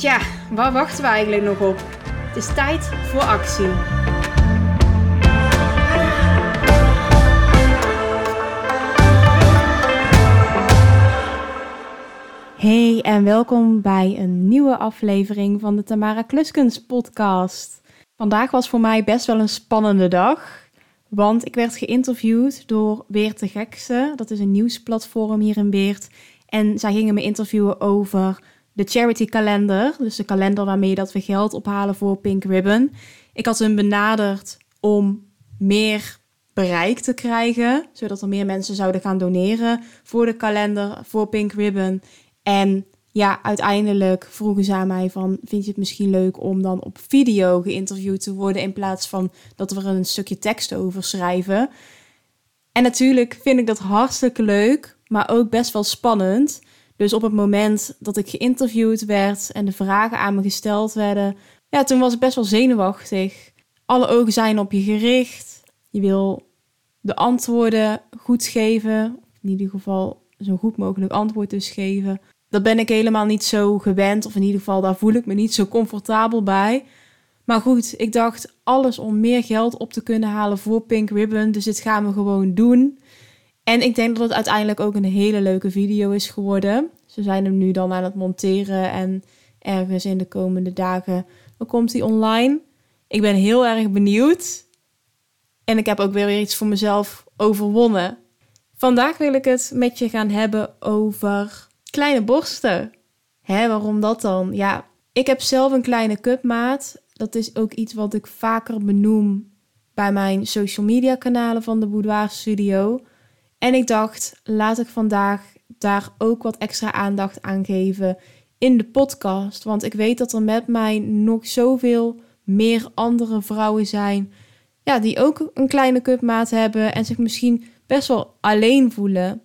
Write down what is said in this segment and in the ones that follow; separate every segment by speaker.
Speaker 1: Tja, waar wachten we eigenlijk nog op? Het is tijd voor actie. Hey en welkom bij een nieuwe aflevering van de Tamara Kluskens podcast. Vandaag was voor mij best wel een spannende dag. Want ik werd geïnterviewd door Weert de Gekste. Dat is een nieuwsplatform hier in Weert. En zij gingen me interviewen over de charity kalender. Dus de kalender waarmee dat we geld ophalen voor Pink Ribbon. Ik had hun benaderd om meer bereik te krijgen. Zodat er meer mensen zouden gaan doneren voor de kalender voor Pink Ribbon. En ja, uiteindelijk vroegen ze aan mij van, vind je het misschien leuk om dan op video geïnterviewd te worden in plaats van dat we er een stukje tekst over schrijven. En natuurlijk vind ik dat hartstikke leuk, maar ook best wel spannend. Dus op het moment dat ik geïnterviewd werd en de vragen aan me gesteld werden, ja, toen was ik best wel zenuwachtig. Alle ogen zijn op je gericht. Je wil de antwoorden goed geven, in ieder geval zo goed mogelijk antwoord dus geven dat ben ik helemaal niet zo gewend. Of in ieder geval, daar voel ik me niet zo comfortabel bij. Maar goed, ik dacht alles om meer geld op te kunnen halen voor Pink Ribbon. Dus dit gaan we gewoon doen. En ik denk dat het uiteindelijk ook een hele leuke video is geworden. Ze zijn hem nu dan aan het monteren en ergens in de komende dagen komt hij online. Ik ben heel erg benieuwd. En ik heb ook weer iets voor mezelf overwonnen. Vandaag wil ik het met je gaan hebben over Kleine borsten. Hè, waarom dat dan? Ja, ik heb zelf een kleine cupmaat. Dat is ook iets wat ik vaker benoem bij mijn social media kanalen van de Boudoir Studio. En ik dacht, laat ik vandaag daar ook wat extra aandacht aan geven in de podcast. Want ik weet dat er met mij nog zoveel meer andere vrouwen zijn. Ja, die ook een kleine cupmaat hebben en zich misschien best wel alleen voelen.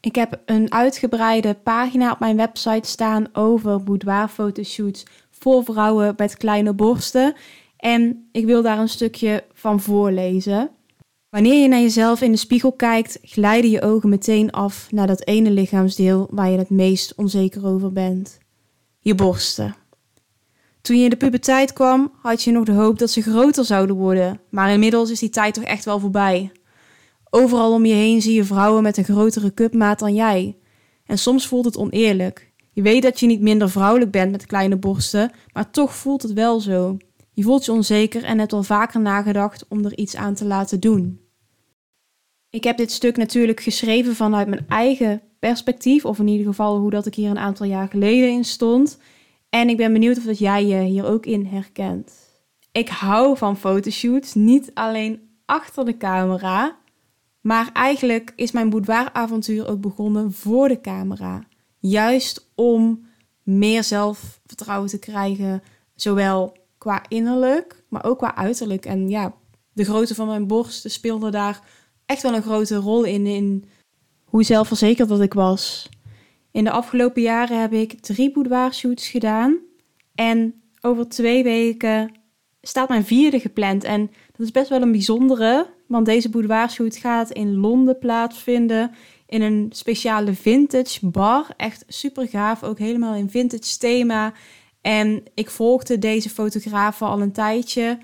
Speaker 1: Ik heb een uitgebreide pagina op mijn website staan over boudoir-fotoshoots voor vrouwen met kleine borsten. En ik wil daar een stukje van voorlezen. Wanneer je naar jezelf in de spiegel kijkt, glijden je ogen meteen af naar dat ene lichaamsdeel waar je het meest onzeker over bent. Je borsten. Toen je in de puberteit kwam, had je nog de hoop dat ze groter zouden worden, maar inmiddels is die tijd toch echt wel voorbij. Overal om je heen zie je vrouwen met een grotere cupmaat dan jij. En soms voelt het oneerlijk. Je weet dat je niet minder vrouwelijk bent met kleine borsten, maar toch voelt het wel zo. Je voelt je onzeker en hebt al vaker nagedacht om er iets aan te laten doen. Ik heb dit stuk natuurlijk geschreven vanuit mijn eigen perspectief, of in ieder geval hoe dat ik hier een aantal jaar geleden in stond. En ik ben benieuwd of dat jij je hier ook in herkent. Ik hou van fotoshoots, niet alleen achter de camera, maar eigenlijk is mijn boudoiravontuur ook begonnen voor de camera. Juist om meer zelfvertrouwen te krijgen, zowel qua innerlijk, maar ook qua uiterlijk. En ja, de grootte van mijn borst speelde daar echt wel een grote rol in, in hoe zelfverzekerd dat ik was. In de afgelopen jaren heb ik drie boudoirshoots gedaan. En over twee weken staat mijn vierde gepland. En dat is best wel een bijzondere, want deze boudoirshoot gaat in Londen plaatsvinden. In een speciale vintage bar. Echt super gaaf. Ook helemaal in vintage thema. En ik volgde deze fotografen al een tijdje.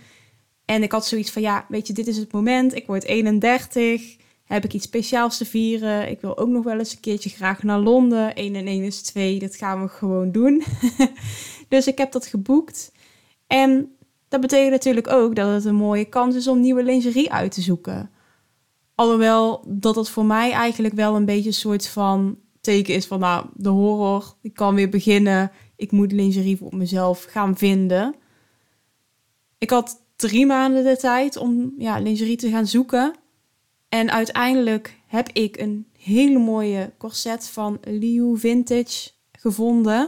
Speaker 1: En ik had zoiets van, ja, weet je, dit is het moment. Ik word 31. Heb ik iets speciaals te vieren? Ik wil ook nog wel eens een keertje graag naar Londen. 1 en 1 is 2. Dat gaan we gewoon doen. dus ik heb dat geboekt. En dat betekent natuurlijk ook dat het een mooie kans is om nieuwe lingerie uit te zoeken. Alhoewel dat het voor mij eigenlijk wel een beetje een soort van teken is van, nou, de horror, ik kan weer beginnen. Ik moet lingerie voor mezelf gaan vinden. Ik had drie maanden de tijd om ja, lingerie te gaan zoeken. En uiteindelijk heb ik een hele mooie corset van Liu Vintage gevonden.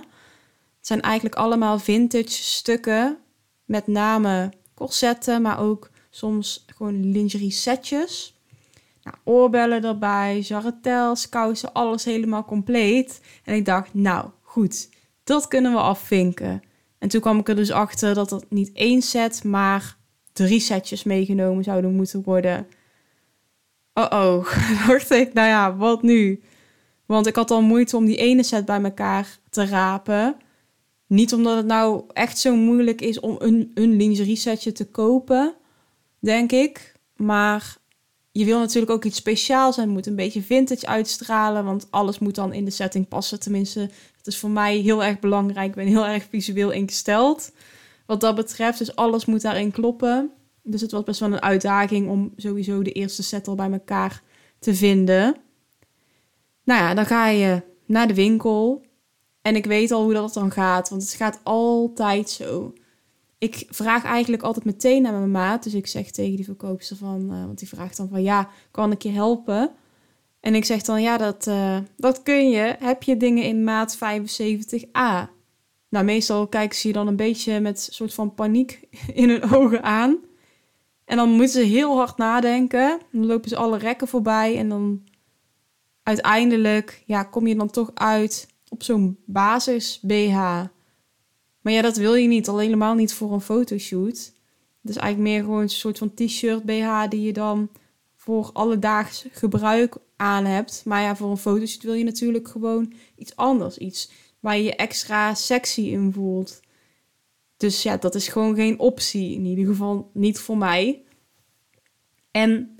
Speaker 1: Het zijn eigenlijk allemaal vintage stukken. Met name corsetten, maar ook soms gewoon lingerie setjes. Nou, oorbellen erbij, jarretels, kousen, alles helemaal compleet. En ik dacht, nou goed, dat kunnen we afvinken. En toen kwam ik er dus achter dat het niet één set, maar drie setjes meegenomen zouden moeten worden. Oh oh, dacht ik, nou ja, wat nu? Want ik had al moeite om die ene set bij elkaar te rapen. Niet omdat het nou echt zo moeilijk is om een, een lingerie setje te kopen, denk ik. Maar je wil natuurlijk ook iets speciaals en moet een beetje vintage uitstralen. Want alles moet dan in de setting passen. Tenminste, dat is voor mij heel erg belangrijk. Ik ben heel erg visueel ingesteld. Wat dat betreft, dus alles moet daarin kloppen. Dus het was best wel een uitdaging om sowieso de eerste set al bij elkaar te vinden. Nou ja, dan ga je naar de winkel. En ik weet al hoe dat dan gaat, want het gaat altijd zo. Ik vraag eigenlijk altijd meteen naar mijn maat. Dus ik zeg tegen die verkoopster van, uh, want die vraagt dan van ja, kan ik je helpen? En ik zeg dan ja, dat, uh, dat kun je. Heb je dingen in maat 75a? Nou, meestal kijken ze je dan een beetje met een soort van paniek in hun ogen aan. En dan moeten ze heel hard nadenken. Dan lopen ze alle rekken voorbij en dan uiteindelijk ja, kom je dan toch uit op zo'n basis BH. Maar ja, dat wil je niet, al helemaal niet voor een fotoshoot. Dus eigenlijk meer gewoon een soort van t-shirt BH die je dan voor alledaags gebruik aan hebt. Maar ja, voor een fotoshoot wil je natuurlijk gewoon iets anders. Iets waar je je extra sexy in voelt. Dus ja, dat is gewoon geen optie. In ieder geval niet voor mij. En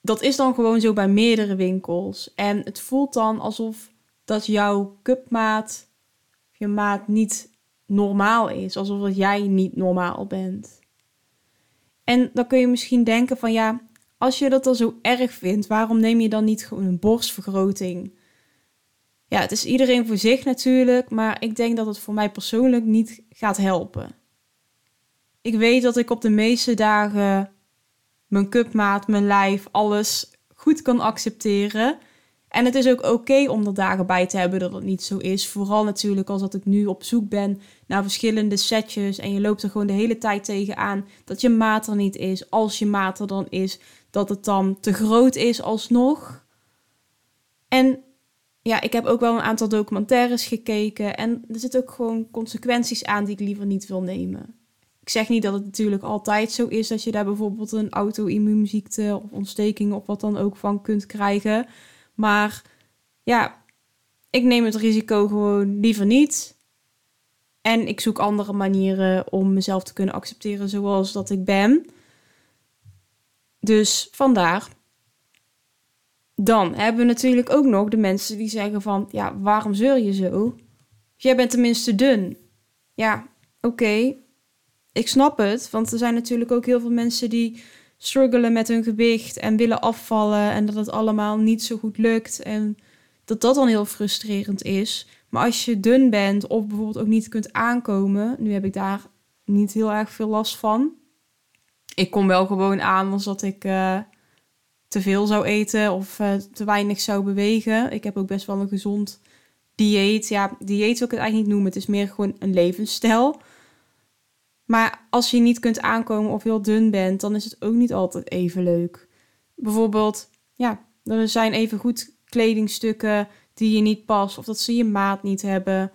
Speaker 1: dat is dan gewoon zo bij meerdere winkels. En het voelt dan alsof dat jouw cupmaat, je maat niet normaal is. Alsof dat jij niet normaal bent. En dan kun je misschien denken van ja, als je dat dan zo erg vindt, waarom neem je dan niet gewoon een borstvergroting? Ja, het is iedereen voor zich natuurlijk, maar ik denk dat het voor mij persoonlijk niet gaat helpen. Ik weet dat ik op de meeste dagen mijn cupmaat, mijn lijf, alles goed kan accepteren. En het is ook oké om er dagen bij te hebben dat het niet zo is. Vooral natuurlijk als dat ik nu op zoek ben naar verschillende setjes. En je loopt er gewoon de hele tijd tegenaan dat je maat er niet is. Als je maat er dan is, dat het dan te groot is alsnog. En ja, ik heb ook wel een aantal documentaires gekeken. En er zitten ook gewoon consequenties aan die ik liever niet wil nemen. Ik zeg niet dat het natuurlijk altijd zo is dat je daar bijvoorbeeld een auto-immuunziekte of ontsteking of wat dan ook van kunt krijgen. Maar ja, ik neem het risico gewoon liever niet. En ik zoek andere manieren om mezelf te kunnen accepteren zoals dat ik ben. Dus vandaar. Dan hebben we natuurlijk ook nog de mensen die zeggen van... Ja, waarom zeur je zo? Jij bent tenminste dun. Ja, oké. Ik snap het, want er zijn natuurlijk ook heel veel mensen die struggelen met hun gewicht en willen afvallen en dat het allemaal niet zo goed lukt en dat dat dan heel frustrerend is. Maar als je dun bent of bijvoorbeeld ook niet kunt aankomen, nu heb ik daar niet heel erg veel last van. Ik kom wel gewoon aan als dat ik uh, te veel zou eten of uh, te weinig zou bewegen. Ik heb ook best wel een gezond dieet. Ja, dieet wil ik het eigenlijk niet noemen. Het is meer gewoon een levensstijl. Maar als je niet kunt aankomen of heel dun bent, dan is het ook niet altijd even leuk. Bijvoorbeeld, ja, er zijn even goed kledingstukken die je niet past of dat ze je maat niet hebben.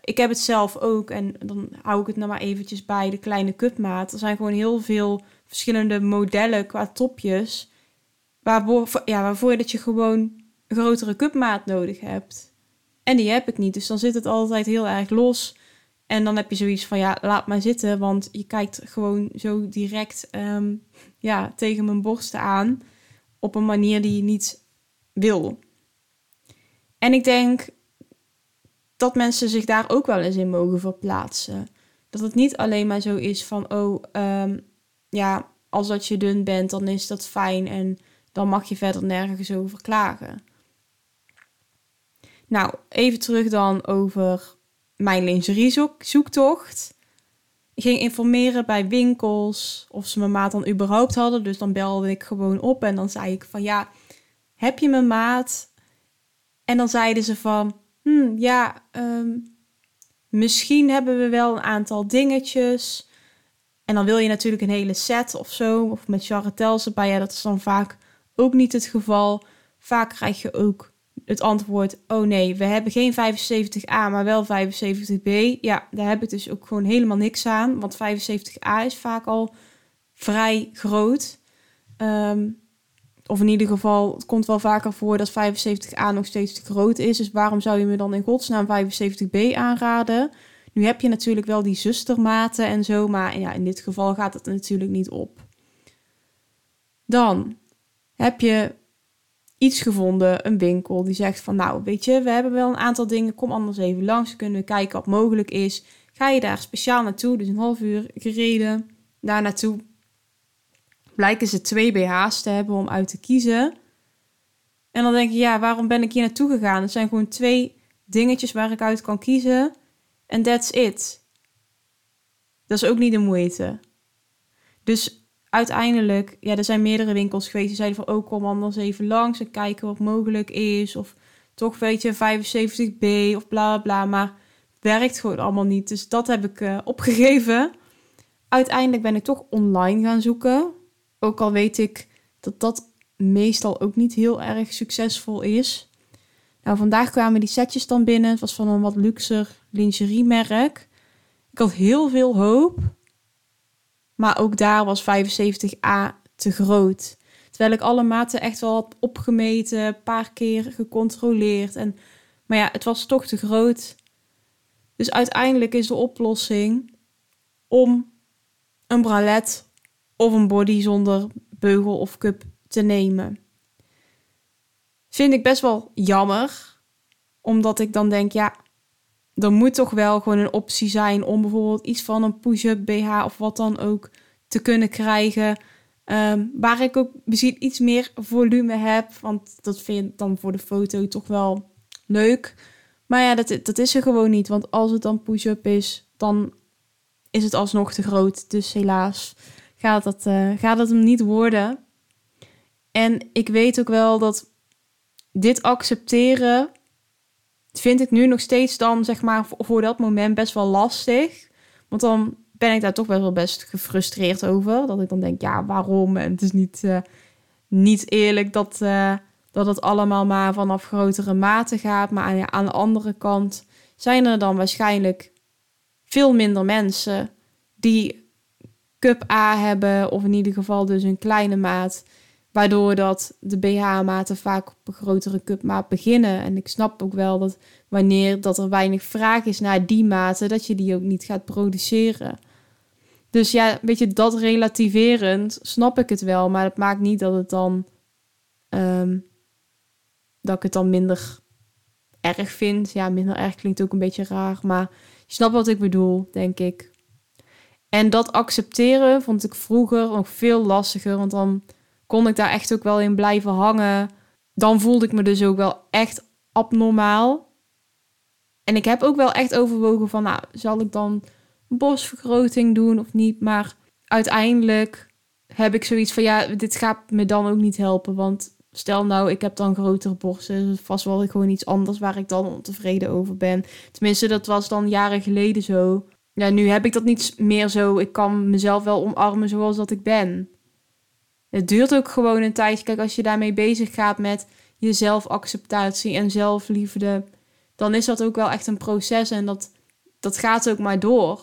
Speaker 1: Ik heb het zelf ook en dan hou ik het nou maar eventjes bij de kleine cupmaat. Er zijn gewoon heel veel verschillende modellen qua topjes waarvoor, ja, waarvoor dat je gewoon een grotere cupmaat nodig hebt. En die heb ik niet, dus dan zit het altijd heel erg los. En dan heb je zoiets van, ja, laat maar zitten, want je kijkt gewoon zo direct ehm, ja, tegen mijn borsten aan op een manier die je niet wil. En ik denk dat mensen zich daar ook wel eens in mogen verplaatsen. Dat het niet alleen maar zo is van, oh, um, ja, als dat je dun bent, dan is dat fijn en dan mag je verder nergens over klagen. Nou, even terug dan over mijn lingerie-zoektocht. Ik ging informeren bij winkels of ze mijn maat dan überhaupt hadden. Dus dan belde ik gewoon op en dan zei ik van ja, heb je mijn maat? En dan zeiden ze van, hmm, ja, um, Misschien hebben we wel een aantal dingetjes. En dan wil je natuurlijk een hele set of zo. Of met charretels erbij. Ja, dat is dan vaak ook niet het geval. Vaak krijg je ook het antwoord: oh nee, we hebben geen 75A, maar wel 75B. Ja, daar heb ik dus ook gewoon helemaal niks aan. Want 75A is vaak al vrij groot. Ehm, of in ieder geval, het komt wel vaker voor dat 75A nog steeds te groot is. Dus waarom zou je me dan in godsnaam 75B aanraden? Nu heb je natuurlijk wel die zustermaten en zo, maar ja, in dit geval gaat het natuurlijk niet op. Dan heb je iets gevonden, een winkel, die zegt van nou, weet je, we hebben wel een aantal dingen, kom anders even langs, kunnen we kijken wat mogelijk is. Ga je daar speciaal naartoe, dus een half uur gereden, daar naartoe. Blijken ze twee BH's te hebben om uit te kiezen. En dan denk je, ja, waarom ben ik hier naartoe gegaan? Het zijn gewoon twee dingetjes waar ik uit kan kiezen. En that's it. Dat is ook niet de moeite. Dus uiteindelijk, ja, er zijn meerdere winkels geweest die zeiden van, oh, kom anders even langs en kijken wat mogelijk is. Of toch, weet je, 75B of bla bla, maar werkt gewoon allemaal niet. Dus dat heb ik uh, opgegeven. Uiteindelijk ben ik toch online gaan zoeken. Ook al weet ik dat dat meestal ook niet heel erg succesvol is. Nou, vandaag kwamen die setjes dan binnen. Het was van een wat luxer lingerie merk. Ik had heel veel hoop. Maar ook daar was 75A te groot. Terwijl ik alle maten echt wel opgemeten, een paar keer gecontroleerd. En, maar ja, het was toch te groot. Dus uiteindelijk is de oplossing om een bralet of een body zonder beugel of cup te nemen. Vind ik best wel jammer, omdat ik dan denk, ja, er moet toch wel gewoon een optie zijn om bijvoorbeeld iets van een push-up BH of wat dan ook te kunnen krijgen. Um, waar ik ook misschien iets meer volume heb. Want dat vind ik dan voor de foto toch wel leuk. Maar ja, dat, dat is er gewoon niet. Want als het dan push-up is, dan is het alsnog te groot. Dus helaas gaat dat, uh, gaat dat hem niet worden. En ik weet ook wel dat dit accepteren vind ik nu nog steeds dan, zeg maar, voor dat moment best wel lastig. Want dan ben ik daar toch wel best gefrustreerd over. Dat ik dan denk, ja, waarom? En het is niet, uh, niet eerlijk dat, uh, dat het allemaal maar vanaf grotere mate gaat. Maar aan, aan de andere kant zijn er dan waarschijnlijk veel minder mensen die cup A hebben. Of in ieder geval dus een kleine maat. Waardoor dat de BH-maten vaak op een grotere cupmaat beginnen. En ik snap ook wel dat wanneer dat er weinig vraag is naar die maten, dat je die ook niet gaat produceren. Dus ja, weet je, dat relativerend snap ik het wel. Maar het maakt niet dat het dan. Ehm, dat ik het dan minder erg vind. Ja, minder erg klinkt ook een beetje raar. Maar je snapt wat ik bedoel, denk ik. En dat accepteren vond ik vroeger nog veel lastiger. Want dan kon ik daar echt ook wel in blijven hangen. Dan voelde ik me dus ook wel echt abnormaal. En ik heb ook wel echt overwogen van, nou, zal ik dan borstvergroting doen of niet? Maar uiteindelijk heb ik zoiets van, ja, dit gaat me dan ook niet helpen. Want stel nou, ik heb dan grotere borsten. Vast wel gewoon iets anders waar ik dan ontevreden over ben. Tenminste, dat was dan jaren geleden zo. Ja, nu heb ik dat niet meer zo. Ik kan mezelf wel omarmen zoals dat ik ben. Het duurt ook gewoon een tijdje. Kijk, als je daarmee bezig gaat met je zelfacceptatie en zelfliefde, dan is dat ook wel echt een proces en dat, dat gaat ook maar door.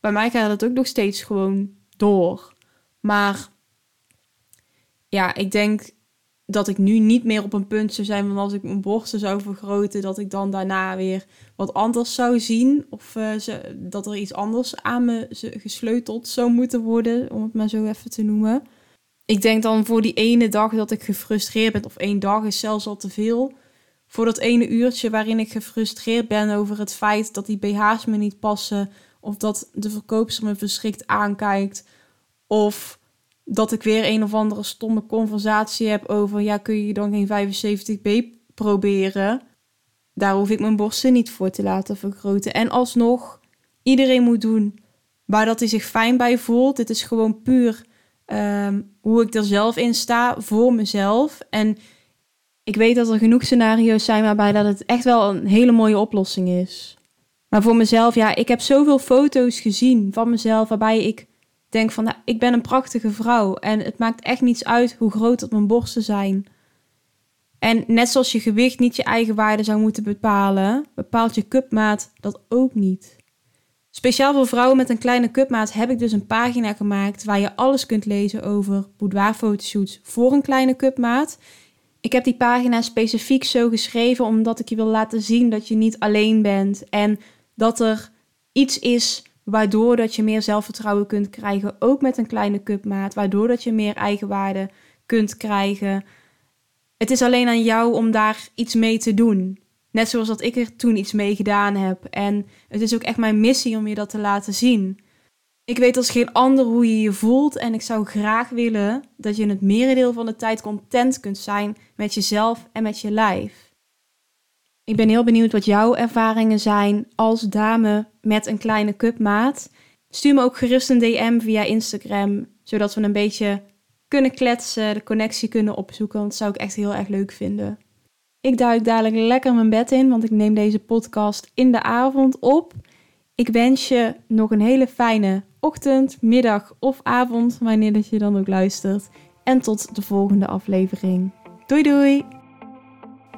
Speaker 1: Bij mij gaat het ook nog steeds gewoon door. Maar ja, ik denk dat ik nu niet meer op een punt zou zijn van als ik mijn borsten zou vergroten, dat ik dan daarna weer wat anders zou zien. Of uh, ze, dat er iets anders aan me gesleuteld zou moeten worden, om het maar zo even te noemen ik denk dan voor die ene dag dat ik gefrustreerd ben, of één dag is zelfs al te veel. Voor dat ene uurtje waarin ik gefrustreerd ben over het feit dat die BH's me niet passen. Of dat de verkoopster me verschrikt aankijkt. Of dat ik weer een of andere stomme conversatie heb over, ja, kun je dan geen 75B proberen? Daar hoef ik mijn borsten niet voor te laten vergroten. En alsnog, iedereen moet doen waar dat hij zich fijn bij voelt. Dit is gewoon puur Ehm, hoe ik er zelf in sta voor mezelf. En ik weet dat er genoeg scenario's zijn waarbij dat het echt wel een hele mooie oplossing is. Maar voor mezelf, ja, ik heb zoveel foto's gezien van mezelf waarbij ik denk van, nou, ik ben een prachtige vrouw en het maakt echt niets uit hoe groot dat mijn borsten zijn. En net zoals je gewicht niet je eigen waarde zou moeten bepalen, bepaalt je cupmaat dat ook niet. Speciaal voor vrouwen met een kleine cupmaat heb ik dus een pagina gemaakt waar je alles kunt lezen over boudoir-fotoshoots voor een kleine cupmaat. Ik heb die pagina specifiek zo geschreven omdat ik je wil laten zien dat je niet alleen bent en dat er iets is waardoor dat je meer zelfvertrouwen kunt krijgen, ook met een kleine cupmaat, waardoor dat je meer eigenwaarde kunt krijgen. Het is alleen aan jou om daar iets mee te doen. Net zoals dat ik er toen iets mee gedaan heb. En het is ook echt mijn missie om je dat te laten zien. Ik weet als geen ander hoe je je voelt en ik zou graag willen dat je het merendeel van de tijd content kunt zijn met jezelf en met je lijf. Ik ben heel benieuwd wat jouw ervaringen zijn als dame met een kleine cupmaat. Stuur me ook gerust een DM via Instagram, zodat we een beetje kunnen kletsen, de connectie kunnen opzoeken, want dat zou ik echt heel erg leuk vinden. Ik duik dadelijk lekker mijn bed in, want ik neem deze podcast in de avond op. Ik wens je nog een hele fijne ochtend, middag of avond, wanneer dat je dan ook luistert. En tot de volgende aflevering. Doei doei!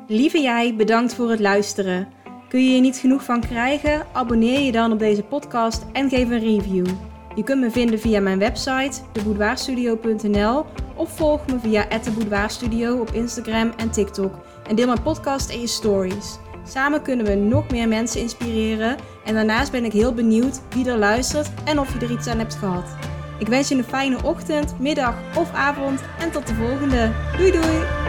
Speaker 1: Lieve jij, bedankt voor het luisteren. Kun je je niet genoeg van krijgen? Abonneer je dan op deze podcast en geef een review. Je kunt me vinden via mijn website, deboudoirstudio.nl of volg me via @deboudoirstudio op Instagram en TikTok en deel mijn podcast en je stories. Samen kunnen we nog meer mensen inspireren en daarnaast ben ik heel benieuwd wie er luistert en of je er iets aan hebt gehad. Ik wens je een fijne ochtend, middag of avond en tot de volgende. Doei doei!